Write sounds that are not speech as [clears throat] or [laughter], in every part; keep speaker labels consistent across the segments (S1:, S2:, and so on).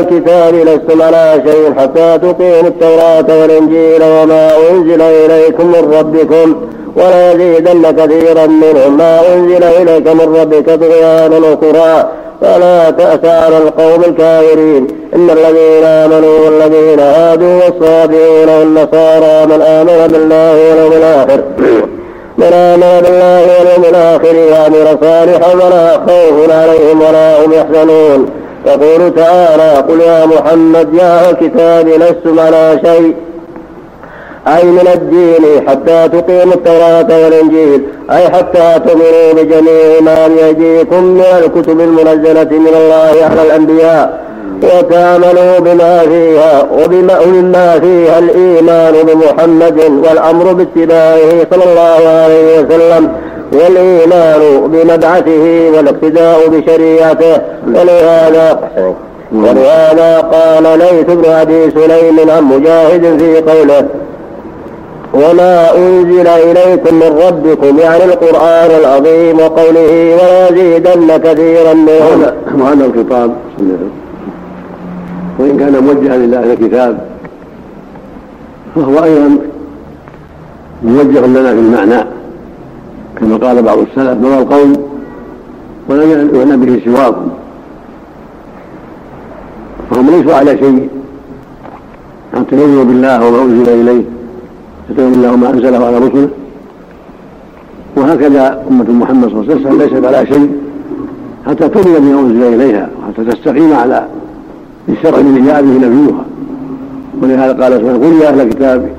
S1: الكتاب لستم على شيء حتى تقيموا التوراة والإنجيل وما أنزل إليكم من ربكم ولا يزيدن كثيرا منهم ما أنزل إليك من ربك طغيانا وكفرا فلا تأس على القوم الكافرين. إن الذين آمنوا والذين هادوا والصابئون والنصارى من آمن بالله واليوم الآخر. من آمن بالله واليوم الآخر وعمل صالحا ولا خوف عليهم ولا هم يحزنون. يقول تعالى قل يا محمد يا الكتاب لستم على شيء. أي من الدين حتى تقيموا التوراة والإنجيل أي حتى تؤمنوا بجميع ما بأيديكم من الكتب المنزلة من الله على الأنبياء وتعملوا بما فيها وبما مما فيها الإيمان بمحمد والأمر باتباعه صلى الله عليه وسلم. والإيمان بمبعثه والاقتداء بشريعته. ولهذا ولهذا قال ليث بن أبي سليم عن مجاهد في قوله وما أنزل إليكم من ربكم يعني القرآن العظيم وقوله ويزيدن كثيرا منهم
S2: وهذا الخطاب. وإن كان موجها إلى أهل الكتاب فهو أيضا موجه لنا في المعنى. كما قال بعض السلف نرى القوم ولم يعنى به سواكم فهم ليسوا على شيء. حتى يؤمنوا بالله وما أنزل إليه يتبعون الله ما أنزله على رسله وهكذا أمة محمد صلى الله عليه وسلم ليست على شيء. حتى تؤمن بما أنزل إليها وحتى تستقيم على الشرع الذي جاء به نبيها. ولهذا قال سبحانه قل يا أهل الكتاب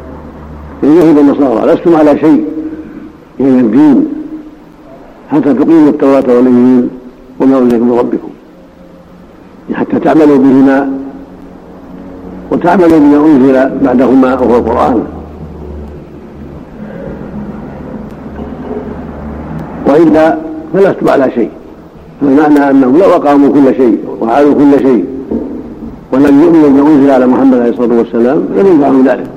S2: اليهود والنصارى لستم على شيء. من الدين. حتى تقيموا التوراة والإنجيل؟ وما أنزل من ربكم. حتى تعملوا بهما وتعملوا بما أنزل بعدهما وهو القرآن. وإلا فلستم على شيء. فمعنى أنهم لو أقاموا كل شيء وعادوا كل شيء ولم يؤمنوا بما أنزل على محمد عليه الصلاة والسلام لم ينفعهم ذلك.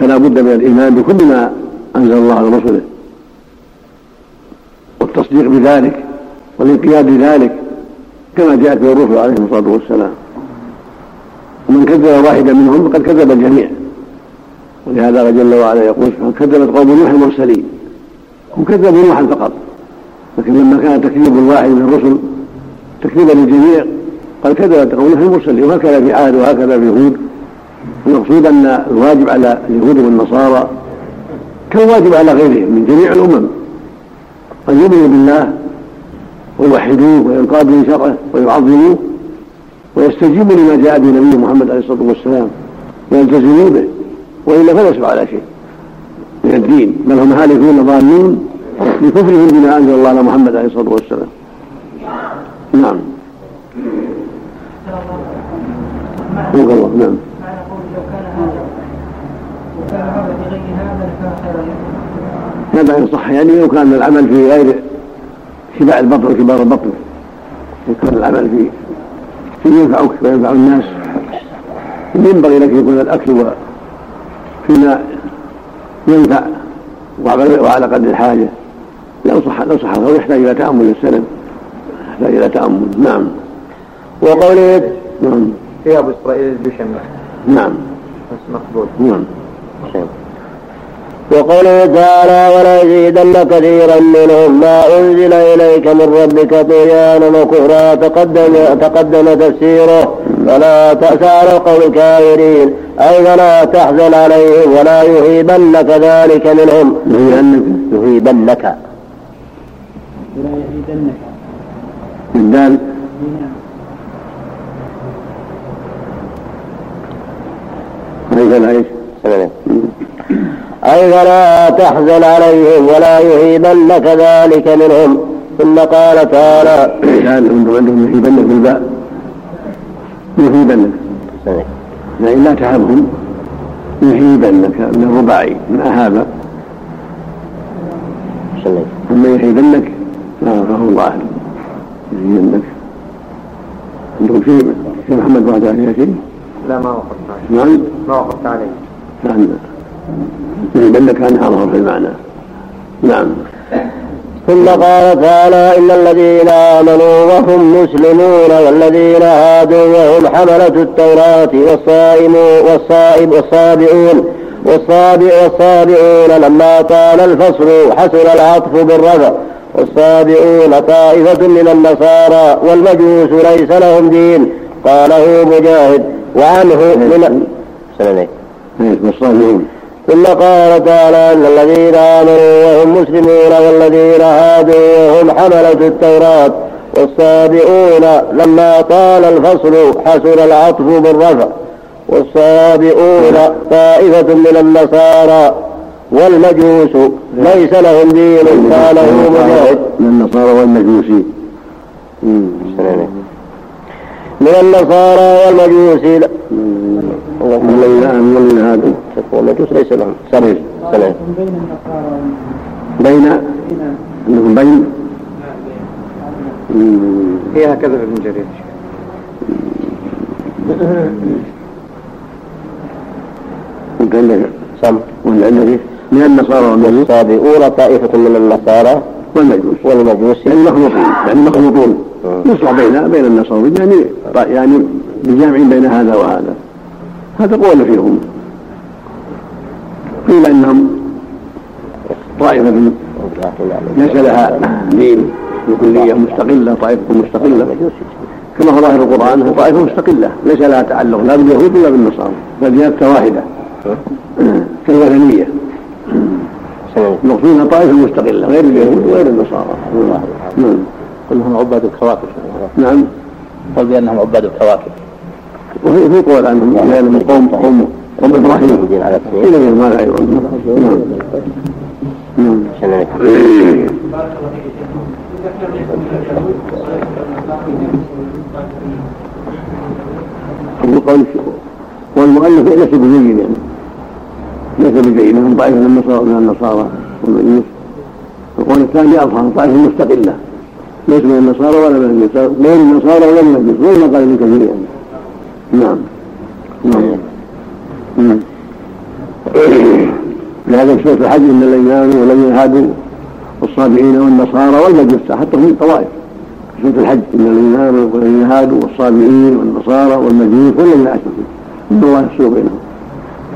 S2: فلا بد من الإيمان بكل ما أنزل الله على رسله والتصديق بذلك والانقياد بذلك كما جاءت به الرسل عليهم الصلاة والسلام. ومن كذب واحدا منهم فقد كذب الجميع. ولهذا جل وعلا يقول كذبت قوم نوح المرسلين. هم كذبوا نوحا فقط. لكن لما كان تكذيب الواحد من الرسل تكذيبا للجميع قد كذبت قوم نوح المرسلين وهكذا في عاد وهكذا في هود المقصود أن الواجب على اليهود والنصارى كالواجب على غيرهم من جميع الأمم. أن يؤمنوا بالله ويوحدوه وينقادوا لشرعه ويعظموه ويستجيبوا لما جاء به نبي محمد عليه الصلاة والسلام ويلتزموا به وإلا فليسوا على شيء من الدين. بل هم هالكون ضالون لكفرهم بما أنزل الله على محمد عليه الصلاة والسلام. نعم. نعم. هذا إن صح يعني لو كان العمل في غير شباع البطن وكبار البطن. يكون العمل في في ينفعك وينفع الناس. ينبغي لك يكون الأكل فيما ينفع وعلى قدر الحاجة. لو صح لو صح هو يحتاج إلى تأمل السلف يحتاج إلى تأمل. نعم.
S1: وقوله
S2: نعم.
S3: في أبو إسرائيل بشمة
S2: نعم.
S3: بس مقبول.
S2: نعم.
S1: وقوله تعالى ولا يزيدن كثيرا منهم ما أنزل إليك من ربك طغيانا وكفرا تقدم تقدم تفسيره. فلا تأس على القوم الكافرين. أي فلا تحزن عليهم ولا يهيبنك ذلك منهم. يهيبنك.
S4: ولا يهيبنك
S2: فلا إيش؟
S1: أي فلا تحزن عليهم ولا يهيبنك ذلك منهم. ثم قال تعالى
S2: كان عندهم يهيبنك بالباء. يهيبنك. يعني لا تهبهم يهيبنك من الرباعي. من أهاب أما يهيبنك. فهو الله أعلم يهيبنك عندكم شيء شيخ محمد وعد عليها شيء؟
S3: لا ما وقفت عليه.
S2: نعم؟
S3: ما وقفت عليه.
S2: كان يهيبنك كان أظهر في المعنى. نعم.
S1: ثم قال تعالى إن الذين آمنوا وهم مسلمون والذين هادوا وهم حملة التوراة والصائمون والصائب والصابئون والصابع والصابئون لما طال الفصل حصل العطف بالرفع. والصابئون طائفة من النصارى والمجوس ليس لهم دين. قاله مجاهد. وعنه من
S2: سنة والصابئون
S1: ثم قال تعالى إن الذين آمنوا وهم مسلمون والذين هادوا وهم حملة التوراة والصابئون لما طال الفصل حصل العطف بالرفع والصابئون طائفة من النصارى والمجوس ليس لهم دين قاله مجاهد
S2: من النصارى والمجوس
S1: من النصارى والمجوس
S2: والذين امنوا والذين هادوا
S1: والمجوس ليس لهم. سبيل
S4: سنة بين النصارى
S2: بين أنهم بين؟
S3: هي هكذا في ابن جرير
S2: وانت عندك
S1: سم
S2: ولا عندك من النصارى والمجوس؟
S1: الصابئون طائفة من النصارى.
S2: والمجوس.
S1: والمجوس
S2: يعني مخلوطين يعني مخلوطون يصلح بين بين النصارى يعني يعني بجامع بين هذا وهذا. هذا قول فيهم. قيل إنهم طائفة ليس لها دين بكلية مستقلة طائفة مستقلة. كما هو ظاهر القرآن هو طائفة مستقلة. ليس لها تعلق لا باليهود ولا بالنصارى بل جهة واحدة. كالوثنية. المقصود طائفة مستقلة غير اليهود وغير النصارى. نعم.
S5: كلهم عباد الكواكب.
S2: نعم.
S5: قال بأنهم عباد الكواكب.
S2: وفي في قول عنهم. لأنهم قوم قوم قوم إبراهيم. إلى غير مال أيضا نعم. نعم. القول والمؤلف ليس بجيد يعني. ليس بجيد هم طائفة من النصارى من النصارى والمجوس القول الثاني أظهر طائفة مستقلة. ليس من النصارى ولا من المجوس غير النصارى ولا من المجوس غير ما قال ابن كثير يعني. نعم. نعم. نعم. لهذا في الحج إن الذين آمنوا والذين هادوا والصابئين والنصارى والمجوس حتى هم طوائف في سورة الحج. إن الذين آمنوا والذين هادوا والصابئين والنصارى والمجوس والذين أشركوا. إن الله يفصل بينهم.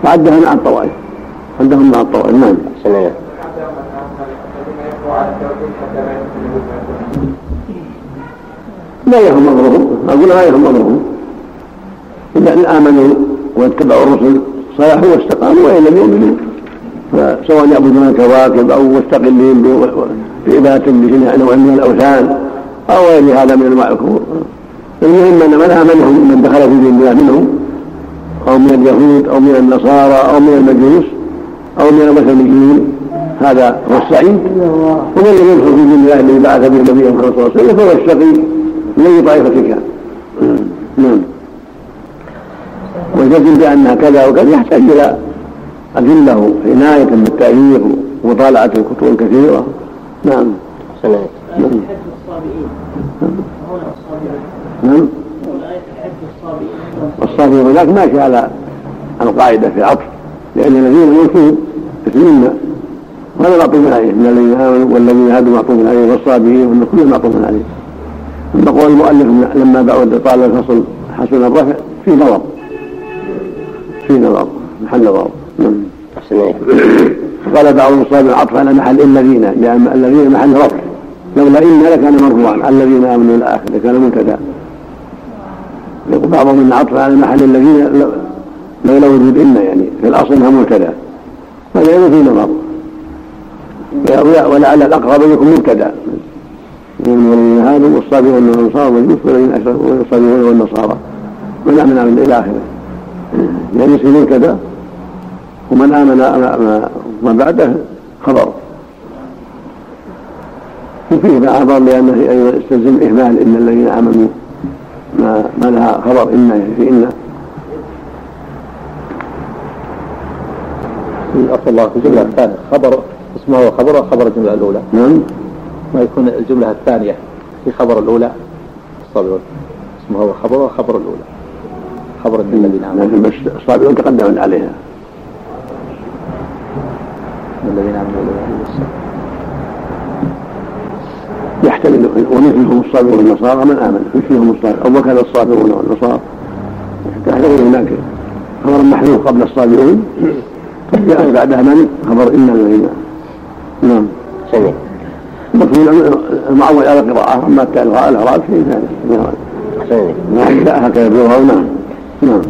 S2: فعدها مع الطوائف. عندهم مع الطوائف نعم لا يهم أمرهم. أقول لا يهم أمرهم. اذا إن آمنوا واتبعوا الرسل صلحوا واستقاموا وإن لم يؤمنوا. فسواء يعبدون الكواكب أو مستقلين بعبادة بجميع انواع من الأوثان أو غير هذا من انواع الكفر المهم أن من آمنهم من دخل في دين الله منهم أو من اليهود أو من النصارى أو من المجوس أو من الوثنيين هذا هو السعيد. ومن لم يدخل في دين الله الذي بعث به النبي محمد صلى الله عليه وسلم فهو الشقي من اي طائفه كان نعم. والجزم بانها كذا وكذا يحتاج إلى أدلة عناية بالتاريخ ومطالعة الكتب الكثيرة. نعم.
S1: سنة
S2: نعم. نعم. والصابئين هناك ماشي على القاعدة في العطف لأن الذين يوفون مثلنا وهذا معطوف عليه. من الذين آمنوا والذين هادوا معطوف عليه والصابئين وأن كل معطوف عليه. ثم قول المؤلف لما بعد طال الفصل حسن الرفع في نظر. في نظر. محل نظر. نعم. قال بعض المصاب العطف على محل الذين لأن الذين محل رفع. لولا إن لكان مرفوعا. الذين آمنوا إلى اخره لكان منتدى. يقول بعضهم إن عطف على محل الذين لولا وجود إن يعني في الأصل إنها مبتدا هذا في نظر. ولعل الأقرب ان يكون مبتدا من الذين هادوا والصابرون والانصار والمجوس والذين اشركوا والصابرون والنصارى من امن إلى آخره. يعني يصير مبتدا. ومن آمن ما بعده خبر. وفيه بعض لأنه أيضا يستلزم إهمال إن الذين آمنوا ما, ما لها خبر إن في إن
S5: أصل الله في الجملة الثانية. خبر اسمه خبر خبر الجملة الأولى.
S2: نعم.
S5: ما يكون الجملة الثانية في خبر الأولى؟ الصابرون. اسمه خبر وخبر الأولى. خبر الذين آمنوا.
S2: لكن بس الصابرون تقدمت عليها.
S5: الذين آمنوا
S2: يحتمل ومثلهم الصابرون النصارى من آمن. مثلهم الصابرون. أو وكذا الصابرون والنصارى. يحتمل هناك خبر محذوف قبل الصابرون. جاء بعدها من خبر أنا الذين نعم.
S1: سمع
S2: المفهوم المعول على القراءة أما الأغراض شيء ثاني نعم. جاء هكذا بالغة نعم. نعم.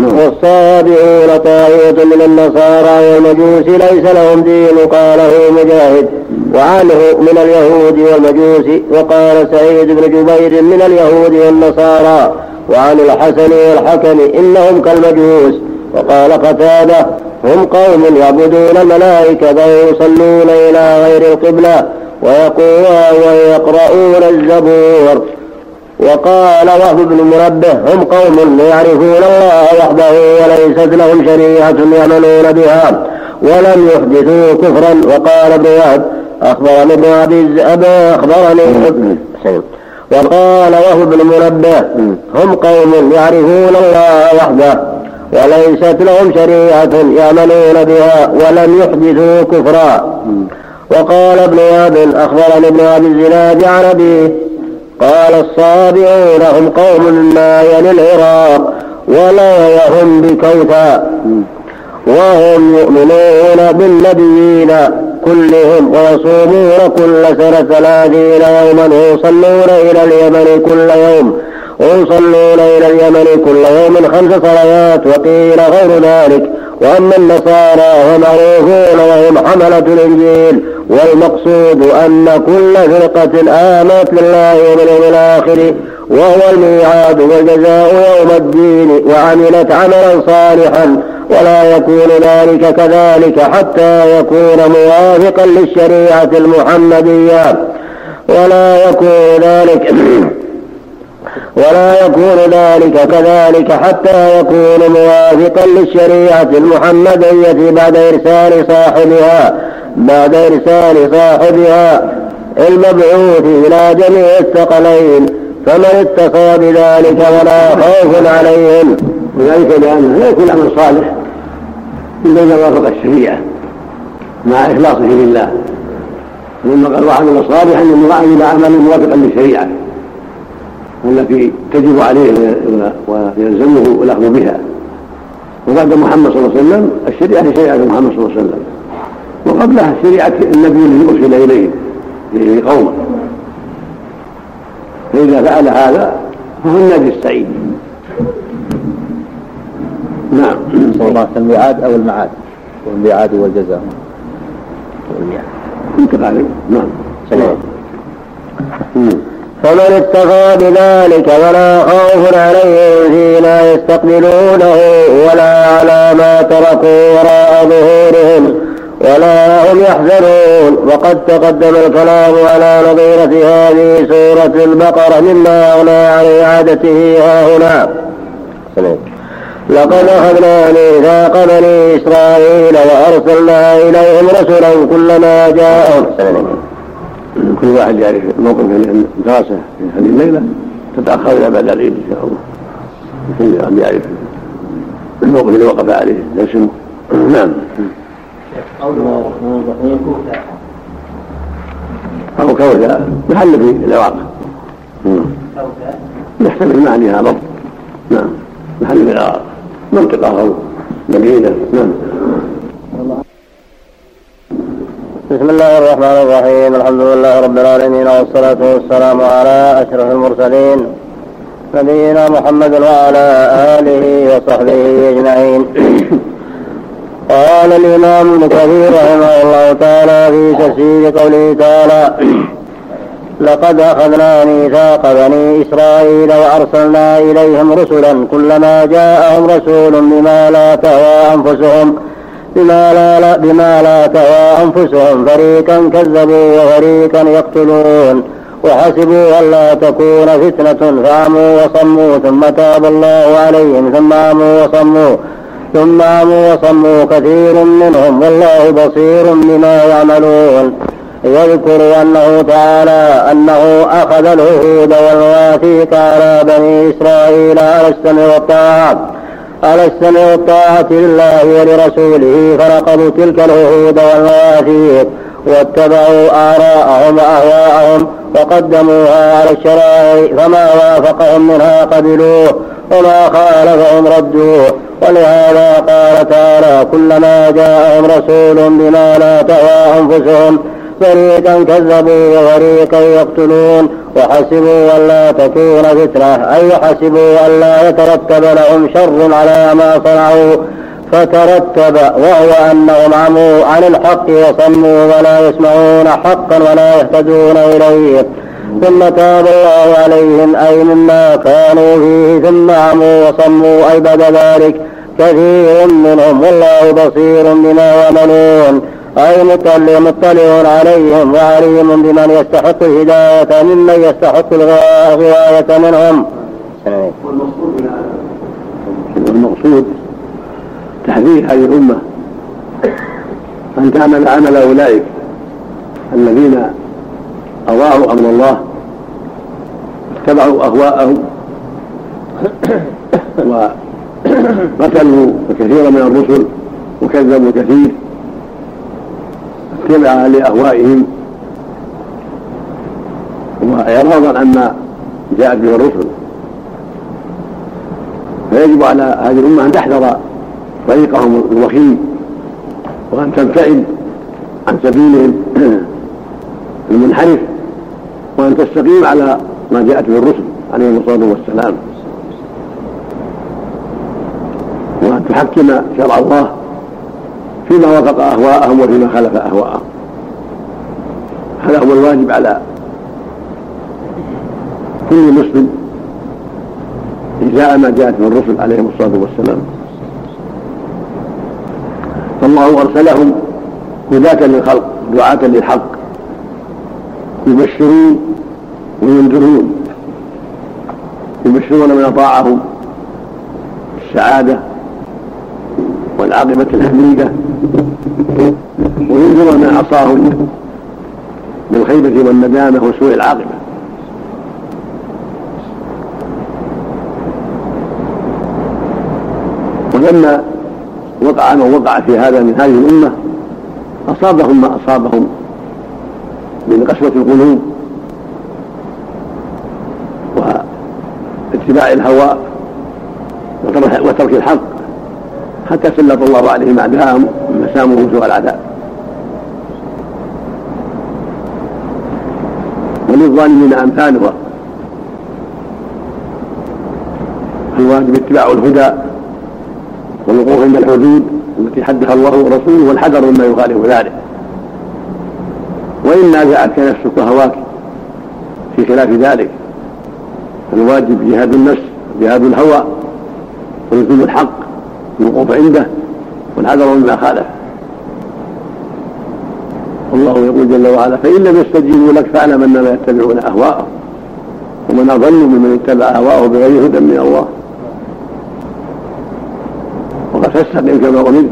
S1: والصابئون طائفة من النصارى والمجوس ليس لهم دين قاله مجاهد. وعنه من اليهود والمجوس وقال سعيد بن جبير من اليهود والنصارى. وعن الحسن والحكم إنهم كالمجوس. وقال قتادة هم قوم يعبدون الملائكة ويصلون إلى غير القبلة ويقوون ويقرؤون الزبور. وقال وهب بن منبه هم قوم يعرفون الله وحده وليست لهم شريعة يعملون بها ولم يحدثوا كفرا. وقال ابن وهب أخبرني ابن أبي أخبرني وقال وهب بن منبه هم قوم يعرفون الله وحده وليست لهم شريعة يعملون بها ولم يحدثوا كفرا. وقال ابن وهب أخبرني ابن أبي الزناد عن أبيه. قال الصابئون هم قوم يلي العراق ولا يهم بكوثا. وهم يؤمنون بالنبيين كلهم ويصومون كل سنة ثلاثين يوما ويصلون إلى اليمن كل يوم. ويصلون إلى اليمن كل يوم خمس صلوات وقيل غير ذلك وأما النصارى فمعروفون وهم حملة الإنجيل والمقصود أن كل فرقة آمنت بالله وباليوم الآخر وهو الميعاد والجزاء يوم الدين وعملت عملا صالحا ولا يكون ذلك كذلك حتى يكون موافقا للشريعة المحمدية ولا يكون ذلك [clears throat] ولا يكون ذلك كذلك حتى يكون موافقا للشريعة المحمدية بعد إرسال صاحبها بعد إرسال صاحبها المبعوث إلى جميع الثقلين. فمن اتصى بذلك ولا خوف عليهم.
S2: وذلك لأنه لا يكون عمل صالح إلا إذا وافق الشريعة مع إخلاصه لله. ثم قال وعمل صالحا إنه عمل موافقا للشريعة. التي تجب عليه ويلزمه الأخذ بها. وبعد محمد صلى الله عليه وسلم الشريعة هي شريعة محمد صلى الله عليه وسلم. وقبلها شريعه النبي الذي ارسل إليه لقومه. فإذا فعل هذا فهو النادي السعيد.
S5: نعم. صلى الله عليه وسلم الميعاد أو المعاد؟ والميعاد والجزاء.
S2: والميعاد متقارب نعم. سلام
S1: فمن اتقى بذلك ولا خوف عليهم فيما يستقبلونه ولا على ما تركوا وراء ظهورهم ولا هم يحزنون وقد تقدم الكلام على نظيرة هذه سورة البقرة مما أغنى عن إعادته ها هنا. لقد أخذنا ميثاق بني إسرائيل وأرسلنا إليهم رسلا كلما جاءهم.
S2: كل واحد يعرف موقف الدراسة في هذه الليلة تتأخر إلى بعد العيد إن شاء الله. كل واحد يعرف الموقف اللي وقف عليه. درس [clears throat] نعم. أو كوثا محل في العراق يحتمل معنيها ضبط نعم. محل في العراق منطقة أو مدينة. نعم.
S1: بسم الله الرحمن الرحيم الحمد لله رب العالمين والصلاة والسلام على أشرف المرسلين نبينا محمد وعلى آله وصحبه أجمعين قال الإمام ابن كثير رحمه الله تعالى في تفسير قوله تعالى لقد أخذنا ميثاق بني إسرائيل وأرسلنا إليهم رسلا كلما جاءهم رسول بما لا تهوى أنفسهم بما لا, بما لا تهوى أنفسهم. فريقا كذبوا وفريقا يقتلون. وحسبوا ألا تكون فتنة. فعموا وصموا ثم تاب الله عليهم. ثم عموا وصموا. ثم عموا وصموا. كثير منهم والله بصير بما يعملون. يذكر أنه تعالى أنه أخذ العهود والمواثيق على بني إسرائيل على السمع والطاعة. على السمع والطاعة لله ولرسوله فنقضوا تلك العهود والمواثيق واتبعوا آراءهم وأهواءهم وقدموها على الشرائع فما وافقهم منها قبلوه وما خالفهم ردوه. ولهذا قال تعالى كلما جاءهم رسول بما لا تهوى أنفسهم فريقا كذبوا وفريقا يقتلون. وحسبوا ألا تكون فتنة. أي حسبوا ألا يترتب لهم شر على ما صنعوا. فترتب وهو أنهم عموا عن الحق وصموا ولا يسمعون حقا ولا يهتدون إليه. ثم تاب الله عليهم. أي مما كانوا فيه. ثم عموا وصموا. أي بعد ذلك كثير منهم. والله بصير بما يعملون. أي مطلع عليهم وعليم بمن يستحق الهداية ممن يستحق الغواية منهم.
S2: والمقصود تحذير هذه الأمة أن تعمل عمل أولئك الذين أضاعوا أمر الله اتبعوا أهواءهم [coughs] وقتلوا كثيرا من الرسل وكذبوا كثير. اتبع لأهوائهم. وإعراضا عما جاءت به الرسل. فيجب على هذه الأمة أن تحذر طريقهم الوخيم وأن تبتعد عن سبيلهم [clears throat] المنحرف وأن تستقيم على ما جاءت به الرسل عليهم الصلاة والسلام. وأن تحكم شرع الله فيما وافق أهواءهم وفيما خالف أهواءهم. هذا هو الواجب على كل مسلم. إزاء ما جاءت من الرسل عليهم الصلاة والسلام. فالله أرسلهم هداة للخلق دعاة للحق. يبشرون وينذرون. يبشرون من أطاعهم. السعادة والعاقبة الحميدة. وينذر من عصاهم بالخيبة والندامة وسوء العاقبة. ولما وقع من وقع في هذا من هذه الأمة أصابهم ما أصابهم من قسوة القلوب واتباع الهوى وترك الحق حتى سلط الله عليهم أعداءهم. مسامهم سوء العذاب. وللظالمين أمثالها الواجب اتباع الهدى والوقوف عند الحدود التي حدها الله ورسوله والحذر مما يخالف ذلك. وإن نازعتك نفسك وهواك في خلاف ذلك. فالواجب جهاد النفس جهاد الهوى ولزوم الحق الوقوف عنده. والحذر مما خالف. والله يقول جل وعلا فإن لم يستجيبوا لك فاعلم أنما يتبعون أهواءهم. ومن أضل ممن اتبع هواه بغير هدى من الله. وقد فاستقم كما أمرت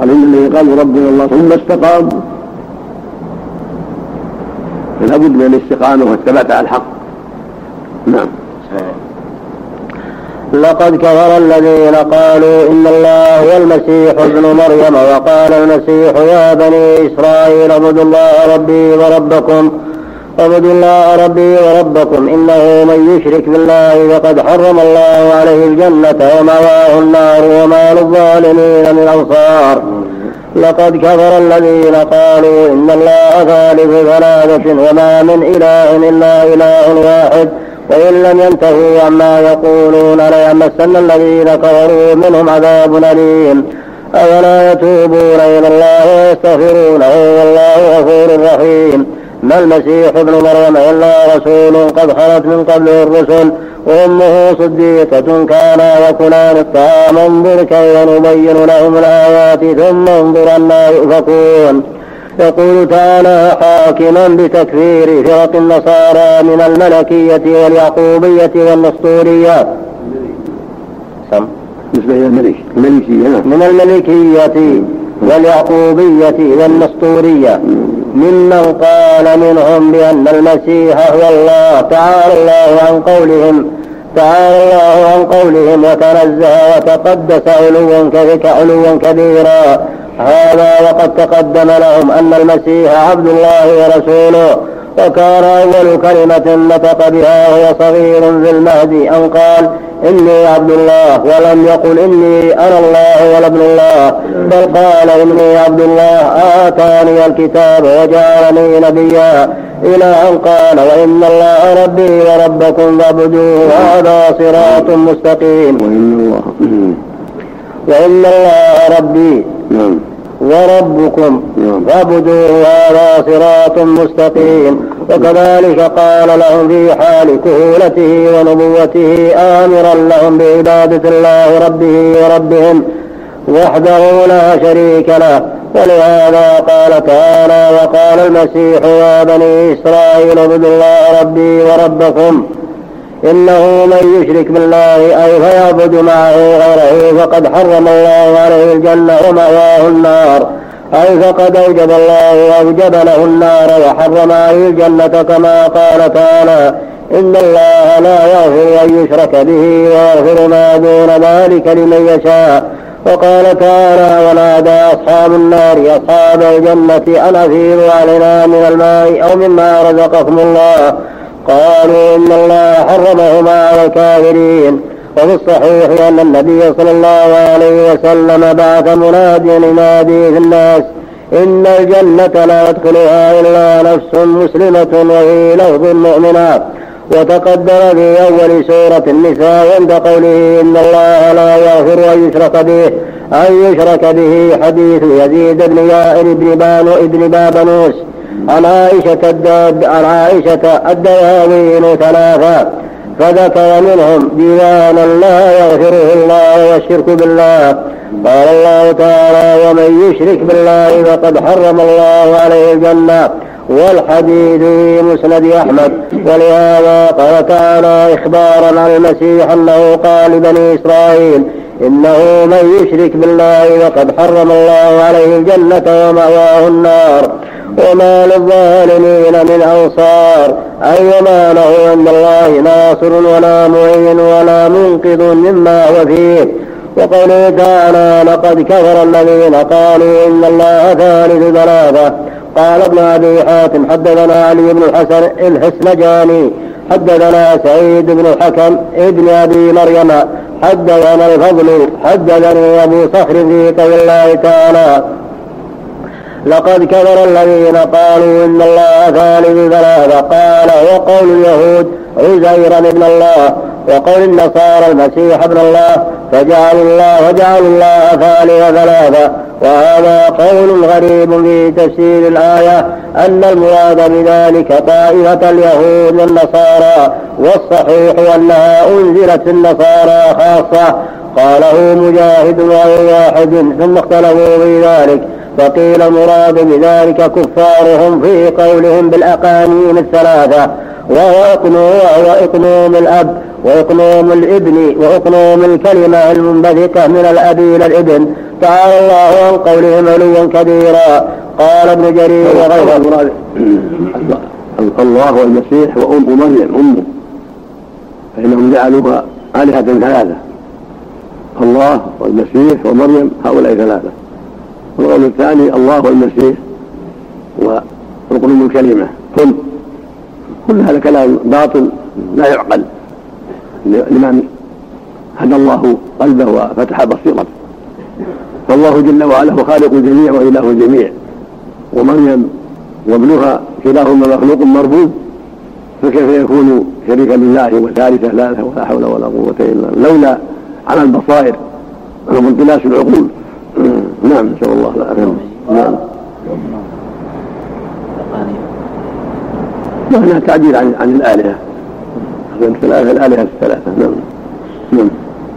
S2: قال إن الذين قالوا ربنا الله ثم استقاموا. فلا بد من الاستقامة والثبات على الحق. نعم.
S1: لقد كفر الذين قالوا إن الله هو المسيح ابن مريم وقال المسيح يا بني إسرائيل اعبدوا الله ربي وربكم اعبدوا الله ربي وربكم إنه من يشرك بالله فقد حرم الله عليه الجنة ومأواه النار وما للظالمين من أنصار. لقد كفر الذين قالوا إن الله ثالث ثلاثة وما من إله إلا إله واحد. وإن لم ينتهوا عما يقولون ليمسن الذين كفروا منهم عذاب أليم. أفلا يتوبون إلى الله ويستغفرونه والله غفور رحيم. ما المسيح ابن مريم إلا رسول قد خلت من قبله الرسل وأمه صديقة كانا يأكلان الطعام. انظر كيف نبين لهم الآيات ثم انظر أنا يؤفكون. يقول تعالى حاكما بتكفير فرق النصارى من الملكية واليعقوبية والنسطورية
S2: سم. بالنسبة إلى الملك. الملكية.
S1: من الملكية واليعقوبية والنسطورية ممن قال منهم بأن المسيح هو الله تعالى الله عن قولهم. تعالى الله عن قولهم وتنزه وتقدس علوا علوا كبيرا. هذا وقد تقدم لهم أن المسيح عبد الله ورسوله. وكان أول كلمة نطق بها وهو صغير في المهد أن قال إني عبد الله. ولم يقل إني أنا الله ولا ابن الله. بل قال إني عبد الله. آتاني الكتاب وجعلني نبيا. إلى أن قال وإن الله ربي وربكم فاعبدوه هذا صراط مستقيم.
S2: وإن الله
S1: وإن الله ربي
S2: نعم.
S1: وربكم. فاعبدوه هذا صراط مستقيم وكذلك قال لهم في حال كهولته ونبوته آمرا لهم بعبادة الله ربه وربهم وحده لا شريك له ولهذا قال تعالى وقال المسيح يا بني إسرائيل اعبدوا الله ربي وربكم إنه من يشرك بالله أي فيعبد معه غيره فقد حرم الله عليه الجنة ومأواه النار. أي فقد أوجب الله أوجب له النار وحرم عليه الجنة كما قال تعالى إن الله لا يغفر أن يشرك به ويغفر ما دون ذلك لمن يشاء. وقال تعالى ونادى أصحاب النار أصحاب الجنة أن أفيضوا علينا من الماء أو مما رزقكم الله. قالوا إن الله حرمهما على الكافرين وفي الصحيح أن النبي صلى الله عليه وسلم بعث مناديا ينادي في الناس إن الجنة لا يدخلها إلا نفس مسلمة وفي لفظ مؤمنة. وتقدم في أول سورة النساء عند قوله إن الله لا يغفر أن يشرك به أن يشرك به حديث يزيد بن يائر بن بان ابن بابنوس عن عائشة الداد عن عائشة الدواوين ثلاثة فذكر منهم ديوانا لا يغفره الله والشرك بالله. قال الله تعالى ومن يشرك بالله فقد حرم الله عليه الجنة. والحديث في مسند أحمد. ولهذا قال تعالى إخبارا عن المسيح أنه قال لبني إسرائيل إنه من يشرك بالله فقد حرم الله عليه الجنة ومأواه النار. وما للظالمين من أنصار. أي وما له عند الله ناصر ولا معين ولا منقذ مما هو فيه. وقوله تعالى لقد كفر الذين قالوا إن الله ثالث ثلاثة قال ابن أبي حاتم حدثنا علي بن الحسن الحسنجاني حدثنا سعيد بن الحكم ابن أبي مريم حدثنا الفضل حدثني أبو صخر في قول الله تعالى لقد كفر الذين قالوا إن الله ثالث ثلاثة. قال وقول اليهود عزيرا ابن الله وقول النصارى المسيح ابن الله فجعلوا الله وجعلوا الله ثالث ثلاثة. وهذا قول غريب في تفسير الآية أن المراد بذلك طائفة اليهود والنصارى والصحيح أنها أنزلت النصارى خاصة. قاله مجاهد وغير واحد ثم اختلفوا في ذلك. فقيل المراد بذلك كفارهم في قولهم بالأقانيم الثلاثة وهو إقنوم وهو إقنوم الأب وإقنوم الابن وإقنوم الكلمة المنبثقة من الأب إلى الابن. تعالى الله عن قولهم علوا كبيرا. قال ابن جرير وغيره
S2: الله والمسيح وأم مريم أمه فإنهم جعلوها آلهة ثلاثة. الله والمسيح ومريم هؤلاء ثلاثة. والقول الثاني الله والمسيح وركن الكلمة كن. كل هذا كلام باطل لا يعقل. لمن هدى الله قلبه وفتح بصيرته. فالله جل وعلا هو خالق الجميع وإله الجميع. ومريم وابنها كلاهما مخلوق مربوب فكيف يكون شريكا لله وثالث ثلاثة ولا حول ولا قوة إلا لولا على البصائر وانطلاس العقول. نعم نسال الله. العافيه نعم. وهنا تعديل عن عن الآلهة؟ الثلاثه الآلهة الثلاثة. نعم. نعم.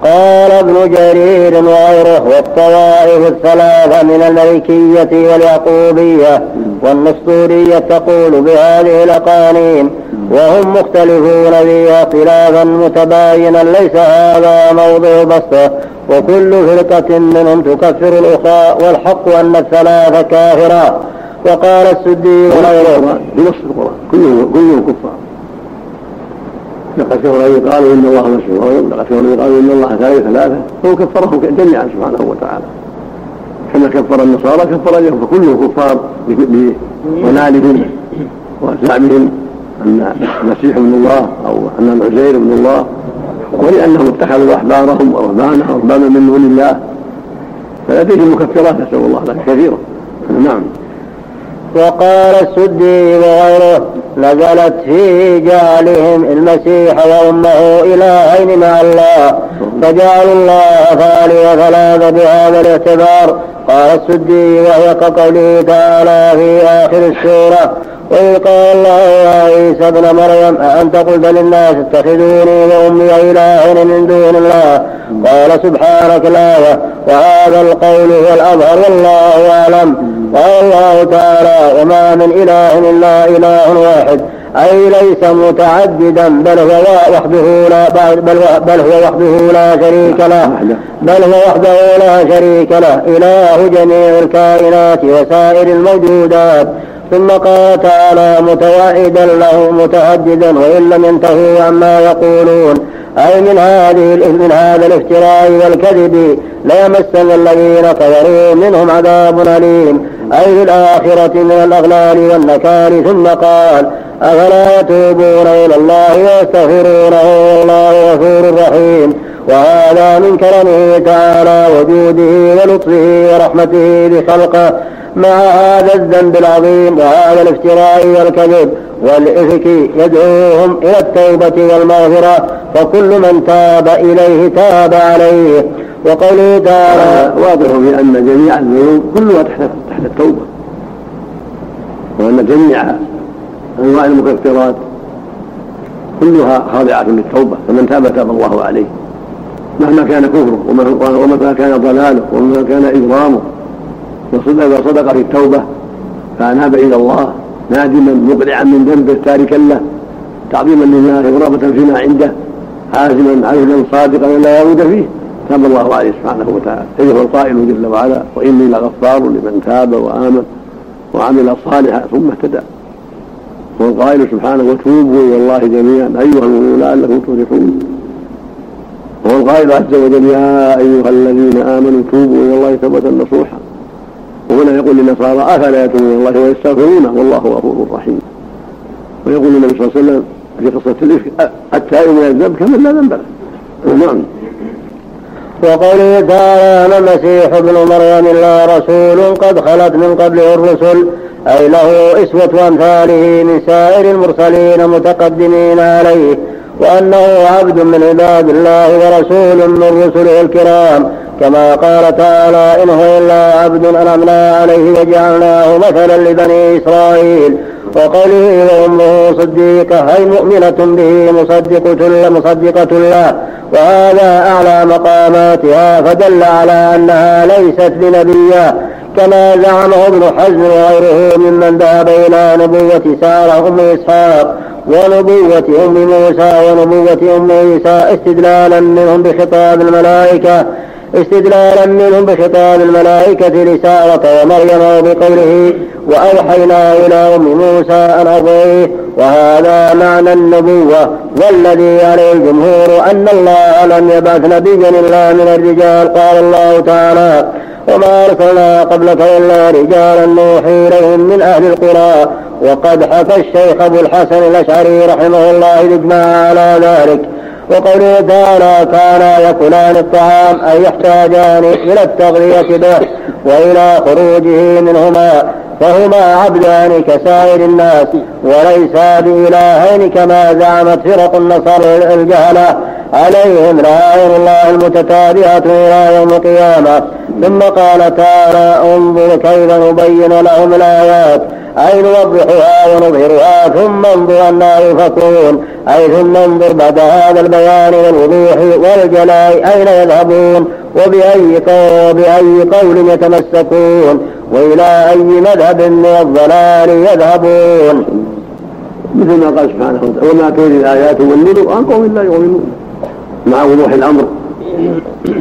S1: قال ابن جرير وغيره والطوائف الثلاثة من الملكية واليعقوبية والنسطورية تقول بهذه الأقانيم وهم مختلفون فيها خلافا متباينا. ليس هذا موضع بسطة. وكل فرقة منهم تكفر الأخرى والحق أن الثلاثة كافرة وقال السدي وغيره.
S2: بنص القرآن. كلهم كلهم كفار. لقد كفر أن يقالوا إن الله مسيح مريم لقد كفر أن يقالوا إن الله ثالث ثلاثة. فهو كفرهم جميعا سبحانه وتعالى. كما كفر النصارى كفر اليهود فكلهم كفار بضلالهم وزعمهم أن المسيح ابن الله أو أن العزير ابن الله ولأنهم اتخذوا أحبارهم ورهبانهم ورهبانا من دون الله. فلديهم مكفرات نسأل الله لك كثيرة. نعم.
S1: وقال السدي وغيره نزلت في جعلهم المسيح وأمه الهين مع الله. فجعلوا الله ثاني وثلاثه بهذا الاعتبار. قال السدي وهي كقوله تعالى في آخر السورة وإذ قال الله يا عيسى ابن مريم أأنت قلت للناس اتخذوني وأمي إلهين من دون الله؟ قال سبحانك لا وهذا القول هو الأظهر والله أعلم. قال الله تعالى وما من إله إلا إله واحد أي ليس متعددا بل هو وحده لا بل, بل هو وحده لا شريك له بل هو وحده لا شريك له. إله جميع الكائنات وسائر الموجودات. ثم قال تعالى متوعدا له متهددا وإن لم ينتهوا عما يقولون. أي من هذه من هذا الافتراء والكذب ليمسن الذين كفروا منهم عذاب أليم. أي في الآخرة من الأغلال والنكال ثم قال أفلا يتوبون إلى الله ويستغفرونه والله غفور رحيم. وهذا من كرمه تعالى وجوده ولطفه ورحمته بخلقه. مع هذا الذنب العظيم؟ وهذا الافتراء والكذب والإفك يدعوهم إلى التوبة والمغفرة فكل من تاب إليه تاب عليه. وقوله تعالى
S2: واضح في أن جميع الذنوب كلها تحت التوبة. وأن جميع أنواع المكفرات كلها خاضعة للتوبة فمن تاب تاب الله عليه. مهما كان كفره ومهما كان ضلاله ومهما كان إجرامه وصدق صدق في التوبة فأناب إلى الله نادما مقلعا من ذنبه تاركا له تعظيما لله ورغبة فيما عنده عازما عزما صادقا لا يعود فيه. تاب الله عليه سبحانه وتعالى. أيها القائل جل وعلا وإني لغفار لمن تاب وآمن وعمل صالحا ثم اهتدى. والقائل سبحانه وتوبوا إلى الله جميعا. أيها المؤمنون لعلكم تفلحون. وهو القائل عز وجل يا أيها الذين آمنوا توبوا إلى الله توبة نصوحا. وهنا يقول للنصارى أفلا يتوبون الله ويستغفرونه? والله غفور رحيم. ويقول النبي صلى الله عليه وسلم في قصة الإفك التائب من الذنب كمن لا ذنب له. نعم.
S1: وقوله تعالى ما المسيح ابن مريم الا رسول قد خلت من قبله الرسل أي له إسوة امثاله من سائر المرسلين متقدمين عليه وأنه عبد من عباد الله ورسول من رسله الكرام كما قال تعالى إن هو إلا عبد أنعمنا عليه وجعلناه مثلا لبني إسرائيل. وقوله وأمه صديقة أي مؤمنة به مصدقة مصدقة له. وهذا أعلى مقاماتها فدل على أنها ليست بنبية كما زعمه ابن حزم وغيره ممن ذهب إلى نبوة سارة أم إسحاق ونبوة أم موسى ونبوة أم عيسى استدلالا منهم بخطاب الملائكة. استدلالا منهم بخطاب الملائكة لسارة ومريم وبقوله وأوحينا إلى أم موسى أن أرضيه وهذا معنى النبوة والذي عليه الجمهور أن الله لم يبعث نبيا إلا من الرجال. قال الله تعالى وما أرسلنا قبلك إلا رجالا نوحي إليهم من أهل القرى. وقد حكى الشيخ أبو الحسن الأشعري رحمه الله الإجماع على ذلك. وقوله تعالى كانا يأكلان الطعام أي يحتاجان إلى التغذية به وإلى خروجه منهما فهما عبدان كسائر الناس وليسا بإلهين كما زعمت فرق النصر الجهلة. عليهم لائن الله المتتابعة إلى يوم القيامة. ثم قال تعالى انظر كيف نبين لهم الآيات. أي نوضحها ونظهرها ثم انظر أنا يفكون أي ثم انظر بعد هذا البيان والوضوح والجلاء. أين يذهبون؟ وبأي قول, وبأي قول يتمسكون؟ وإلى أي مذهب من الضلال يذهبون؟
S2: مثل ما قال سبحانه وتعالى وما تولي الآيات والنذر عن قوم لا يؤمنون. مع وضوح الأمر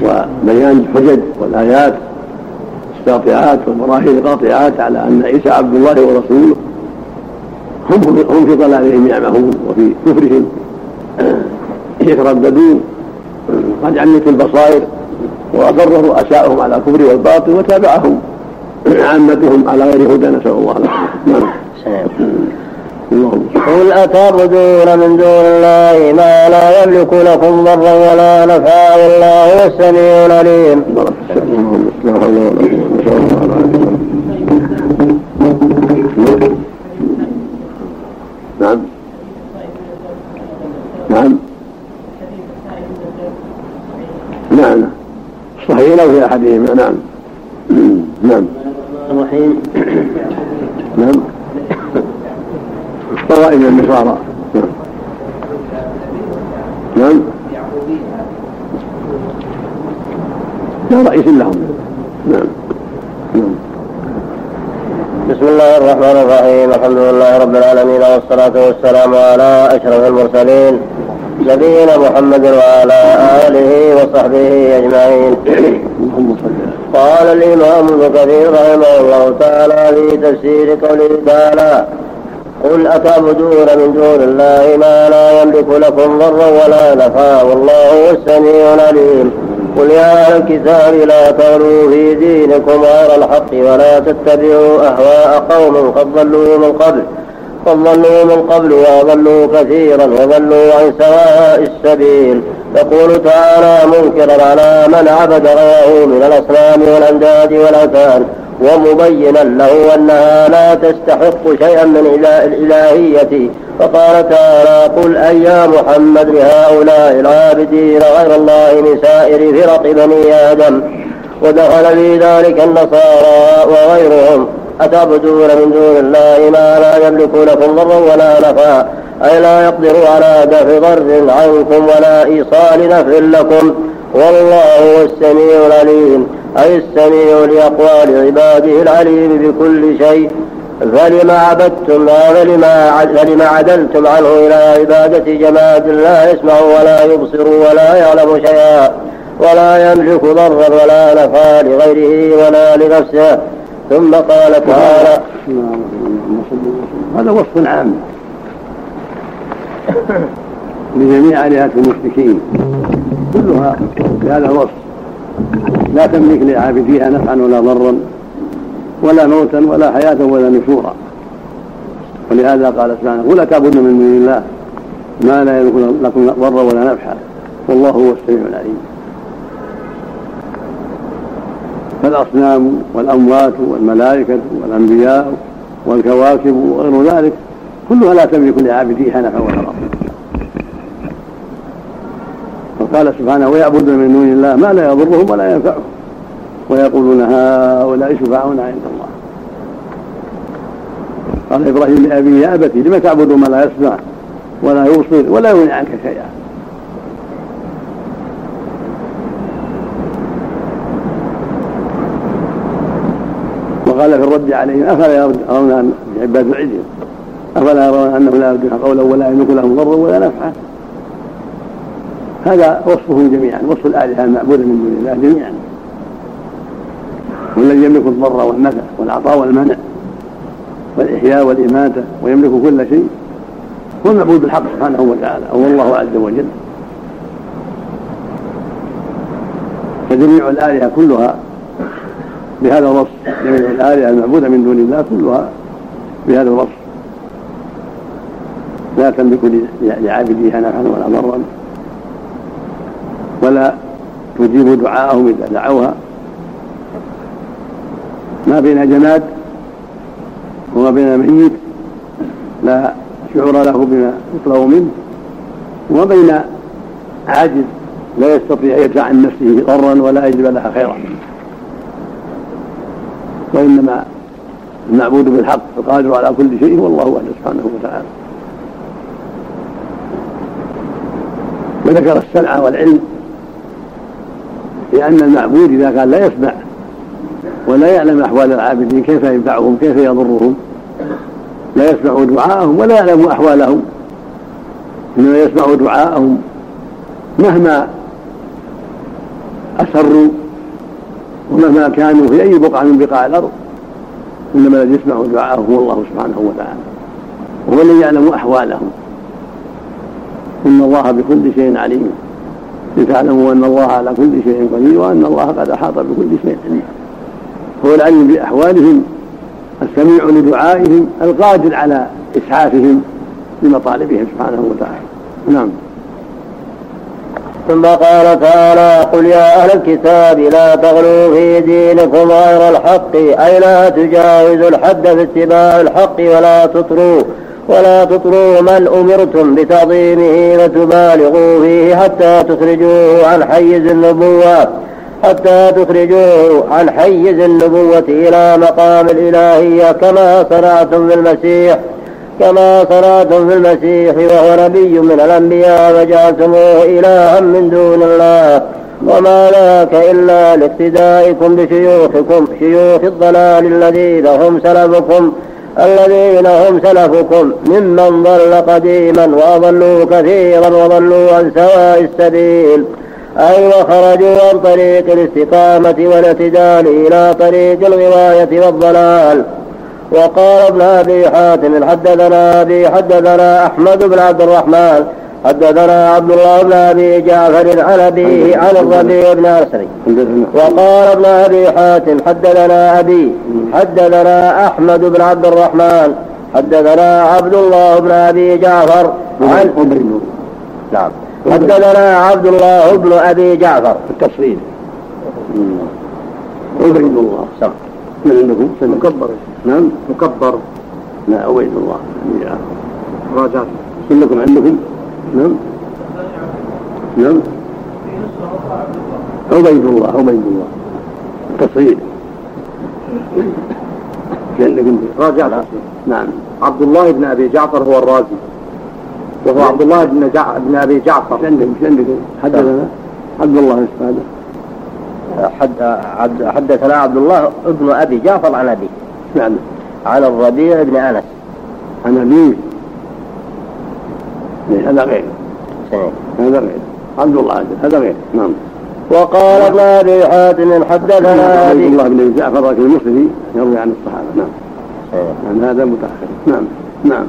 S2: وبيان الحجج والآيات. الساطعات والبراهين القاطعات على أن عيسى عبد الله ورسوله هم هم في ضلالهم يعمهون وفي كفرهم. [clears throat] يترددون. قد عمت البصائر وأضر رؤساؤهم على الكفر والباطل وتابعهم. [clears throat] عامتهم على غير هدى نسأل الله العافية.
S1: نعم. قل أتعبدون من دون الله ما لا يملك لكم ضرا ولا نفعا والله هو السميع العليم.
S2: نعم. نعم. نعم. صحيح لو في أحدهما نعم. نعم.
S1: الرحيم.
S2: نعم. طوائف النصارى. نعم. نعم لا رئيس لهم نعم نعم
S1: بسم الله الرحمن الرحيم الحمد لله رب العالمين والصلاة والسلام على أشرف المرسلين نبينا محمد وعلى آله وصحبه أجمعين قال الإمام ابن كثير رحمه الله تعالى في تفسير قوله تعالى قل أتعبدون من دون الله ما لا يملك لكم ضرا ولا نفعا والله هو السميع العليم قل يا أهل الكتاب لا تغلوا في دينكم غير الحق ولا تتبعوا أهواء قوم قد ضلوا من قبل. قد ضلوا من قبل وأضلوا كثيرا وضلوا عن سواء السبيل. يقول تعالى منكرا على من عبد غيره من الأصنام والأنداد والأوثان. ومبينا له أنها لا تستحق شيئا من الإلهية فقال تعالى قل أي يا محمد لهؤلاء العابدين غير الله من سائر فرق بني آدم ودخل في ذلك النصارى وغيرهم أتعبدون من دون الله ما لا يملك لكم ضرا ولا نفعا أي لا يقدر على دفع ضر عنكم ولا إيصال نفع لكم والله هو السميع العليم أي السميع لأقوال عباده العليم بكل شيء. فلما عبدتم فلما فلما عدلتم عنه إلى عبادة جماد لا يسمع ولا يبصر ولا يعلم شيئا ولا يملك ضرا ولا نفعا لغيره ولا لنفسه. ثم قال تعالى
S2: هذا وصف عام لجميع آلهة المشركين. كلها بهذا الوصف. لا تملك لعابديها نفعا ولا ضرا. ولا موتا ولا حياة ولا نشورا. ولهذا قال سبحانه ولا تعبدون من دون الله ما لا يملك لكم ضرا ولا نفعا والله هو السميع العليم. فالأصنام والأموات والملائكة والأنبياء والكواكب وغير ذلك كلها لا تملك لعابديها نفعا ولا ضرا وقال سبحانه ويعبدون من دون الله ما لا يضرهم ولا ينفعهم. ويقولون هؤلاء شفعاؤنا عند الله. قال إبراهيم لأبيه يا أبتي لم تعبدوا ما لا يسمع ولا يبصر ولا يغني عنك شيئا؟ وقال في الرد عليهم أفلا يرون أن عباد العلم أفلا يرون انه لا يرجون قولا ولا يملك لهم ضرا ولا نفعا؟ هذا وصفهم جميعا وصف الآلهة المعبودة من دون الله جميعا. والذي يملك الضر والنفع والعطاء والمنع والإحياء والإماتة ويملك كل شيء. هو المعبود بالحق سبحانه وتعالى هو الله عز وجل. فجميع الآلهة كلها بهذا الوصف جميع الآلهة المعبودة من دون الله كلها بهذا الوصف. لا تملك لعابديها نفعا ولا ضرا ولا تجيب دعاءهم إذا دعوها. ما بين جماد وما بين ميت لا شعور له بما يطلب منه. وما بين عاجز لا يستطيع يدفع عن نفسه ضرا ولا يجلب لها خيرا. وإنما المعبود بالحق القادر على كل شيء هو الله وحده سبحانه وتعالى. وذكر السمع والعلم لأن المعبود إذا كان لا يسمع ولا يعلم أحوال العابدين كيف ينفعهم كيف يضرهم؟ لا يسمع دعاءهم ولا يعلم أحوالهم. إنما يسمع دعاءهم مهما أسروا ومهما كانوا في أي بقعة من بقاع الأرض إنما الذي يسمع دعاءهم هو الله سبحانه وتعالى. وهو الذي يعلم أحوالهم. إن الله بكل شيء عليم. لتعلموا أن الله على كل شيء قدير وأن الله قد أحاط بكل شيء علم هو العلم بأحوالهم السميع لدعائهم القادر على إسعافهم لمطالبهم سبحانه وتعالى. نعم.
S1: ثم قال تعالى قل يا أهل الكتاب لا تغلوا في دينكم غير الحق أي لا تجاوزوا الحد في اتباع الحق ولا تطروا ولا تطروا من أمرتم بتعظيمه فتبالغوا فيه حتى تخرجوه عن حيز النبوة. حتى تخرجوه عن حيز النبوة إلى مقام الإلهية كما صنعتم بالمسيح كما صنعتم في المسيح وهو نبي من الأنبياء وجعلتموه إلها من دون الله. وما ذاك إلا لاقتدائكم بشيوخكم شيوخ الضلال الذين هم سلفكم الذين هم سلفكم. ممن ضل قديما وأضلوا كثيرا وضلوا عن سواء السبيل. أي وخرجوا عن طريق الاستقامة والاعتدال إلى طريق الغواية والضلال. وقال ابن أبي حاتم حدثنا أبي حدثنا أحمد بن عبد الرحمن حدثنا عبد الله بن أبي جعفر عن ابيه عن الربيع بن أسري. وقال ابن أبي حاتم حدثنا أبي حدثنا أحمد بن عبد الرحمن حدثنا عبد الله بن أبي جعفر عن نعم. حدثنا عبد الله بن أبي جعفر.
S2: التصريف عبيد الله.
S1: سم
S2: من عندكم؟
S3: مكبر.
S2: نعم.
S3: مكبر.
S2: لا عبيد الله.
S3: راجعت.
S2: كلكم عندكم؟ نعم. نعم. عبيد الله عبيد الله. تصغير عندكم
S3: راجعت.
S2: نعم.
S3: عبد الله بن أبي جعفر هو الرازي. وهو عبد الله بن جع... بن أبي جعفر.
S2: عندكم إيش عندكم حدثنا؟ عبد الله هذا
S1: حد عبد حدثنا عبد الله ابن أبي جعفر عن أبيه.
S2: نعم.
S1: عن الربيع بن أنس.
S2: عن أبيه. إيه، هذا غير. هذا غير. عبد الله هذا غير. نعم.
S1: وقال ابن أبي حاتم حدثنا
S2: عبد
S1: ابي
S2: الله بن جعفر المصري يروي عن الصحابة. نعم. عن هذا متأخر. نعم. نعم.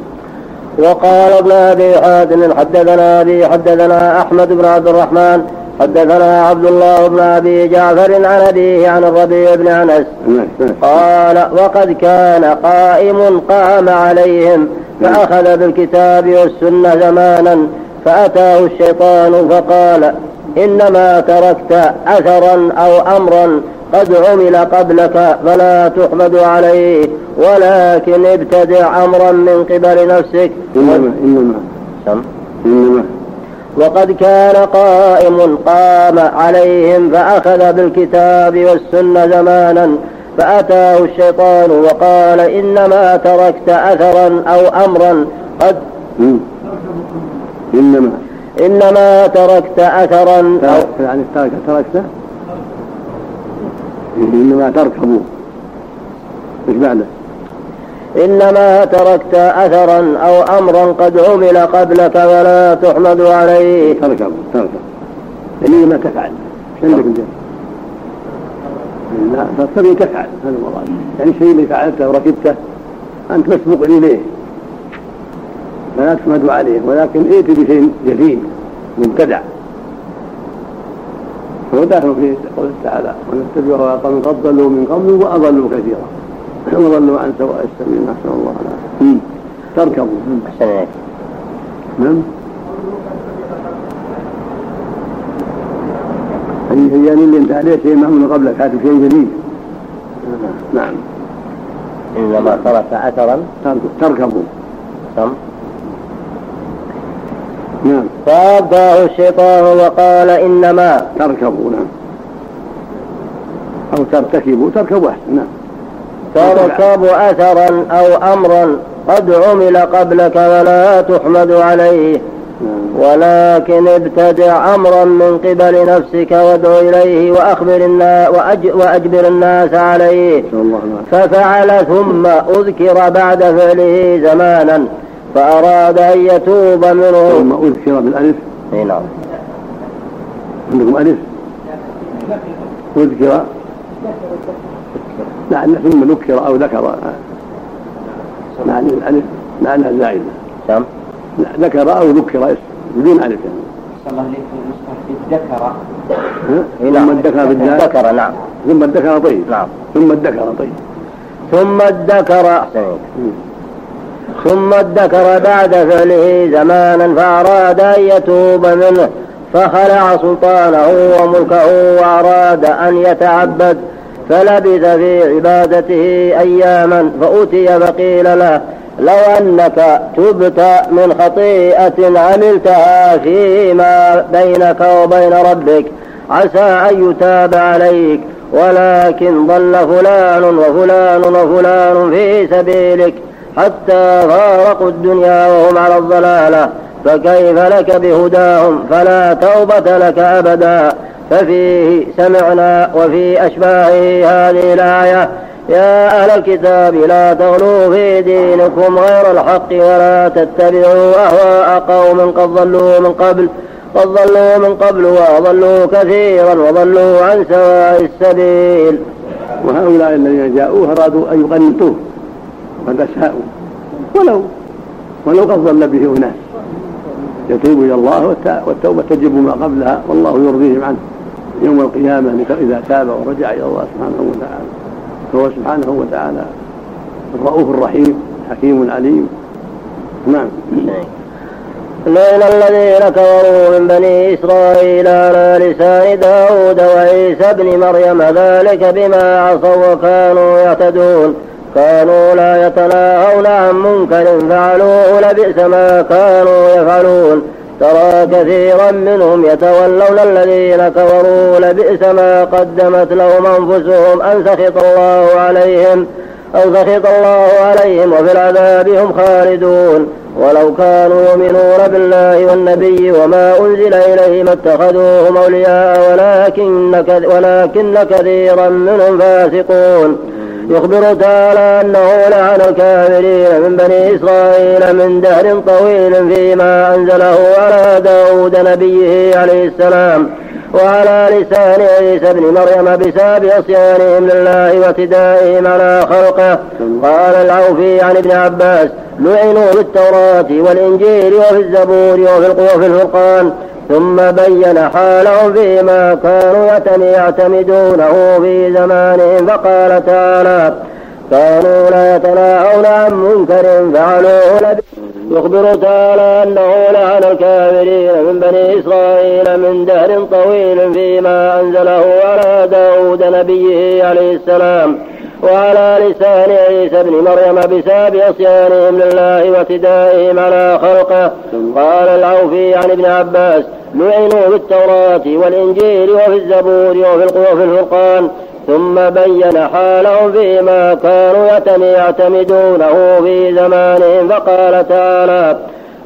S1: وقال ابن أبي حاتم حدثنا أبي حدثنا أحمد بن عبد الرحمن حدثنا عبد الله بن أبي جعفر عن أبيه عن الربيع بن
S2: أنس.
S1: قال وقد كان قائم قام عليهم فأخذ بالكتاب والسنة زمانا فأتاه الشيطان فقال إنما تركت أثرا أو أمرا قد عمل قبلك فلا تحمد عليه ولكن ابتدع أمرا من قبل نفسك
S2: انما انما
S1: سم.
S2: إنما
S1: وقد كان قائم قام عليهم فأخذ بالكتاب والسنة زمانا فأتاه الشيطان وقال إنما تركت أثرا أو أمرا قد
S2: مم. إنما
S1: إنما تركت أثرا أو
S2: يعني ترك تركت إنما تركبوا إيش بعده؟
S1: إنما تركت أثرا أو أمرا قد عمل قبلك ولا تحمد عليه.
S2: تركبوا تركبوا يعني ما تفعل. إيش عندك أنت؟ لا تبي تفعل. هذا المراد يعني الشيء اللي فعلته وركبته أنت مسبوق إليه. فلا تحمد عليه ولكن ائت بشيء جديد مبتدع. هو داخل في قوله تعالى ونتبع قوم قد ضلوا من قبل وأضلوا كثيرا. وضلوا عن سواء السبيل نسأل الله العافية. تركبوا.
S1: أحسن إليك.
S2: نعم. هي يعني اللي انت عليه شيء معمول قبلك هذا شيء جديد. نعم.
S1: ترك أثرا
S2: ترك- تركبوا.
S1: سم.
S2: نعم.
S1: فأبداه الشيطان وقال إنما
S2: تركبوا نعم. أو ترتكبوا تركبوا أحسن نعم.
S1: تركب أثرا أو أمرا قد عمل قبلك ولا تحمد عليه.
S2: نعم.
S1: ولكن ابتدع أمرا من قبل نفسك وادع إليه وأخبر الناس وأج وأجبر الناس عليه. ففعل ثم أذكر بعد فعله زمانا. فأراد أن يتوب
S2: ثم
S1: منه
S2: أذكر بالألف
S1: إي نعم.
S2: عندكم ألف؟ أذكر. لعل ثم ذكر أو ذكر. لعل الألف لعلها زائدة لا، ذكر أو ذكر اسم بدون ألف يعني.
S4: الله بالذكر
S2: ثم الذكر بالذات
S1: ذكر نعم.
S2: ثم الذكر طيب.
S1: نعم.
S2: ثم الذكر طيب.
S1: ثم ادكر. ثم ادكر بعد فعله زمانا فأراد أن يتوب منه فخلع سلطانه وملكه وأراد أن يتعبد فلبث في عبادته أياما فأتي فقيل له لو أنك تبت من خطيئة عملتها فيما بينك وبين ربك عسى أن يتاب عليك ولكن ضل فلان وفلان وفلان في سبيلك. حتى فارقوا الدنيا وهم على الضلالة. فكيف لك بهداهم؟ فلا توبة لك أبدا. ففيه سمعنا وفي أشباهه هذه الآية يا أهل الكتاب لا تغلوا في دينكم غير الحق ولا تتبعوا أهواء قوم قد ضلوا من قبل قد ضلوا من قبل وأضلوا كثيرا وضلوا عن سواء السبيل.
S2: وهؤلاء الذين جاءوه أرادوا أن يقنطوه قد أساءوا ولو ولو قد ضل به أناس. يتوب إلى الله والتوبة تجب ما قبلها. والله يرضيهم عنه. يوم القيامة إذا تاب ورجع إلى الله سبحانه وتعالى. فهو سبحانه وتعالى الرؤوف الرحيم حكيم عليم. نعم.
S1: لعن الذين كفروا من بني إسرائيل على لسان داود وعيسى بن مريم ذلك بما عصوا وكانوا يعتدون كانوا لا يتناهون عن منكر فعلوه لبئس ما كانوا يفعلون. ترى كثيرا منهم يتولون الذين كفروا لبئس ما قدمت لهم أنفسهم. أن سخط الله عليهم أو سخط الله عليهم وفي العذاب هم خالدون. ولو كانوا يؤمنون بالله والنبي وما أنزل إليه ما اتخذوهم أولياء ولكن, ولكن كثيرا منهم فاسقون. يخبر تعالى أنه لعن الكافرين من بني إسرائيل من دهر طويل فيما أنزله على داود نبيه عليه السلام وعلى لسان عيسى بن مريم بسبب عصيانهم لله واعتدائهم على خلقه. قال العوفي عن ابن عباس لعنوا بالتوراة والإنجيل وفي الزبور وفي الفرقان ثم بين حالهم فيما كانوا يعتمدونه في زمانهم فقال تعالى كانوا لا يتناهون عن منكر فعلوه يخبر تعالى أنه لعن الكافرين من بني إسرائيل من دهر طويل فيما أنزله على داود نبيه عليه السلام. وعلى لسان عيسى بن مريم بسبب عصيانهم لله واعتدائهم على خلقه. قال العوفي عن ابن عباس لعنوا بالتوراة والإنجيل وفي الزبور وفي الفرقان. ثم بين حالهم فيما كانوا يعتمدونه في زمانهم. فقال تعالى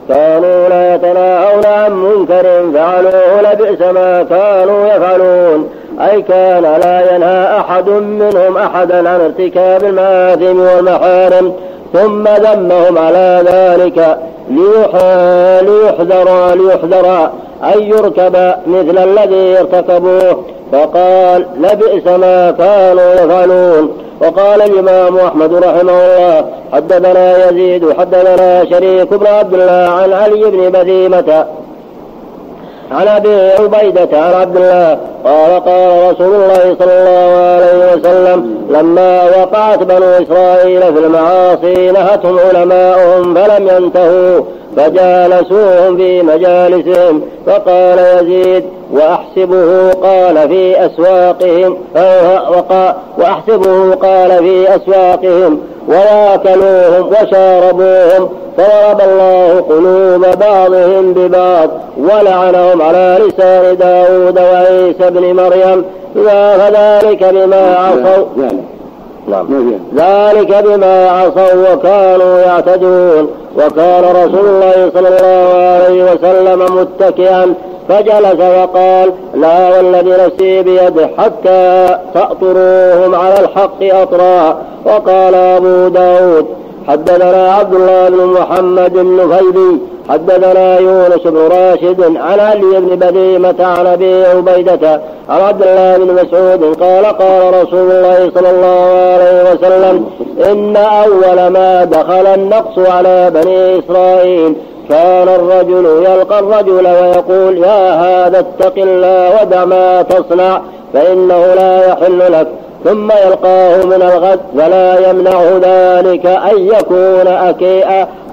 S1: كانوا لا يتناهون عن منكر. فعلوه لبئس ما كانوا يفعلون. أي كان لا ينهى أحد منهم أحدا عن ارتكاب المآثم والمحارم. ثم ذمهم على ذلك ليحذر ليحذر أن يركب مثل الذي ارتكبوه. فقال لبئس ما كانوا يفعلون. وقال الإمام أحمد رحمه الله حدثنا يزيد حدثنا شريك بن عبد الله عن علي بن بذيمة عن أبي عبيدة عن عبد الله قال قال رسول الله صلى الله عليه وسلم لما وقعت بنو إسرائيل في المعاصي نهتهم علماؤهم فلم ينتهوا. فجالسوهم في مجالسهم فقال يزيد وأحسبه قال في أسواقهم وأحسبه قال في أسواقهم وواكلوهم وشاربوهم فضرب الله قلوب بعضهم ببعض ولعنهم على لسان داود وعيسى بن مريم فذلك بما عصوا نعم. ذلك بما عصوا وكانوا يعتدون. وكان رسول الله صلى الله عليه وسلم متكئا فجلس وقال لا والذي نفسي بيده حتى تأطروهم على الحق أطرا وقال أبو داود حدثنا عبد الله بن محمد بن فيبي حدثنا يونس بن راشد عن علي بن بديمة عن أبي عبيدة عن عبد الله بن مسعود قال قال رسول الله صلى الله عليه وسلم إن أول ما دخل النقص على بني إسرائيل كان الرجل يلقى الرجل ويقول يا هذا اتق الله ودع ما تصنع فإنه لا يحل لك ثم يلقاه من الغد فلا يمنع ذلك أن يكون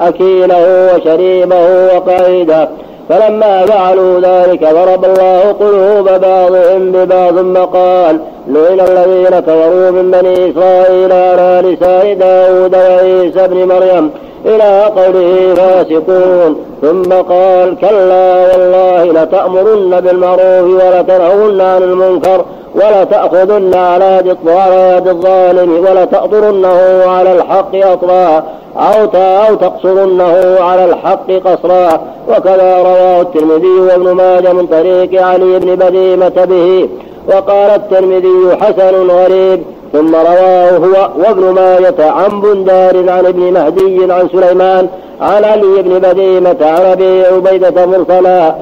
S1: أكيله وشريبه وقعيده فلما فعلوا ذلك ضرب الله قلوب بعضهم ببعض ثم قال لئن الذين كفروا من بني إسرائيل على لسان داود وعيسى بن مريم. إلى قوله فاسقون ثم قال كلا والله لتأمرن بالمعروف ولتنهون عن المنكر ولتأخذن على يد الظالم ولتأطرنه على الحق أطرا أو أو تقصرنه على الحق قصرا. وكذا رواه الترمذي وابن ماجه من طريق علي بن بديمة به. وقال الترمذي حسن غريب ثم رواه هو وابن ماجة عن بندار عن ابن مهدي عن سليمان عن علي بن بديمة عن أبي عبيدة مرسلا.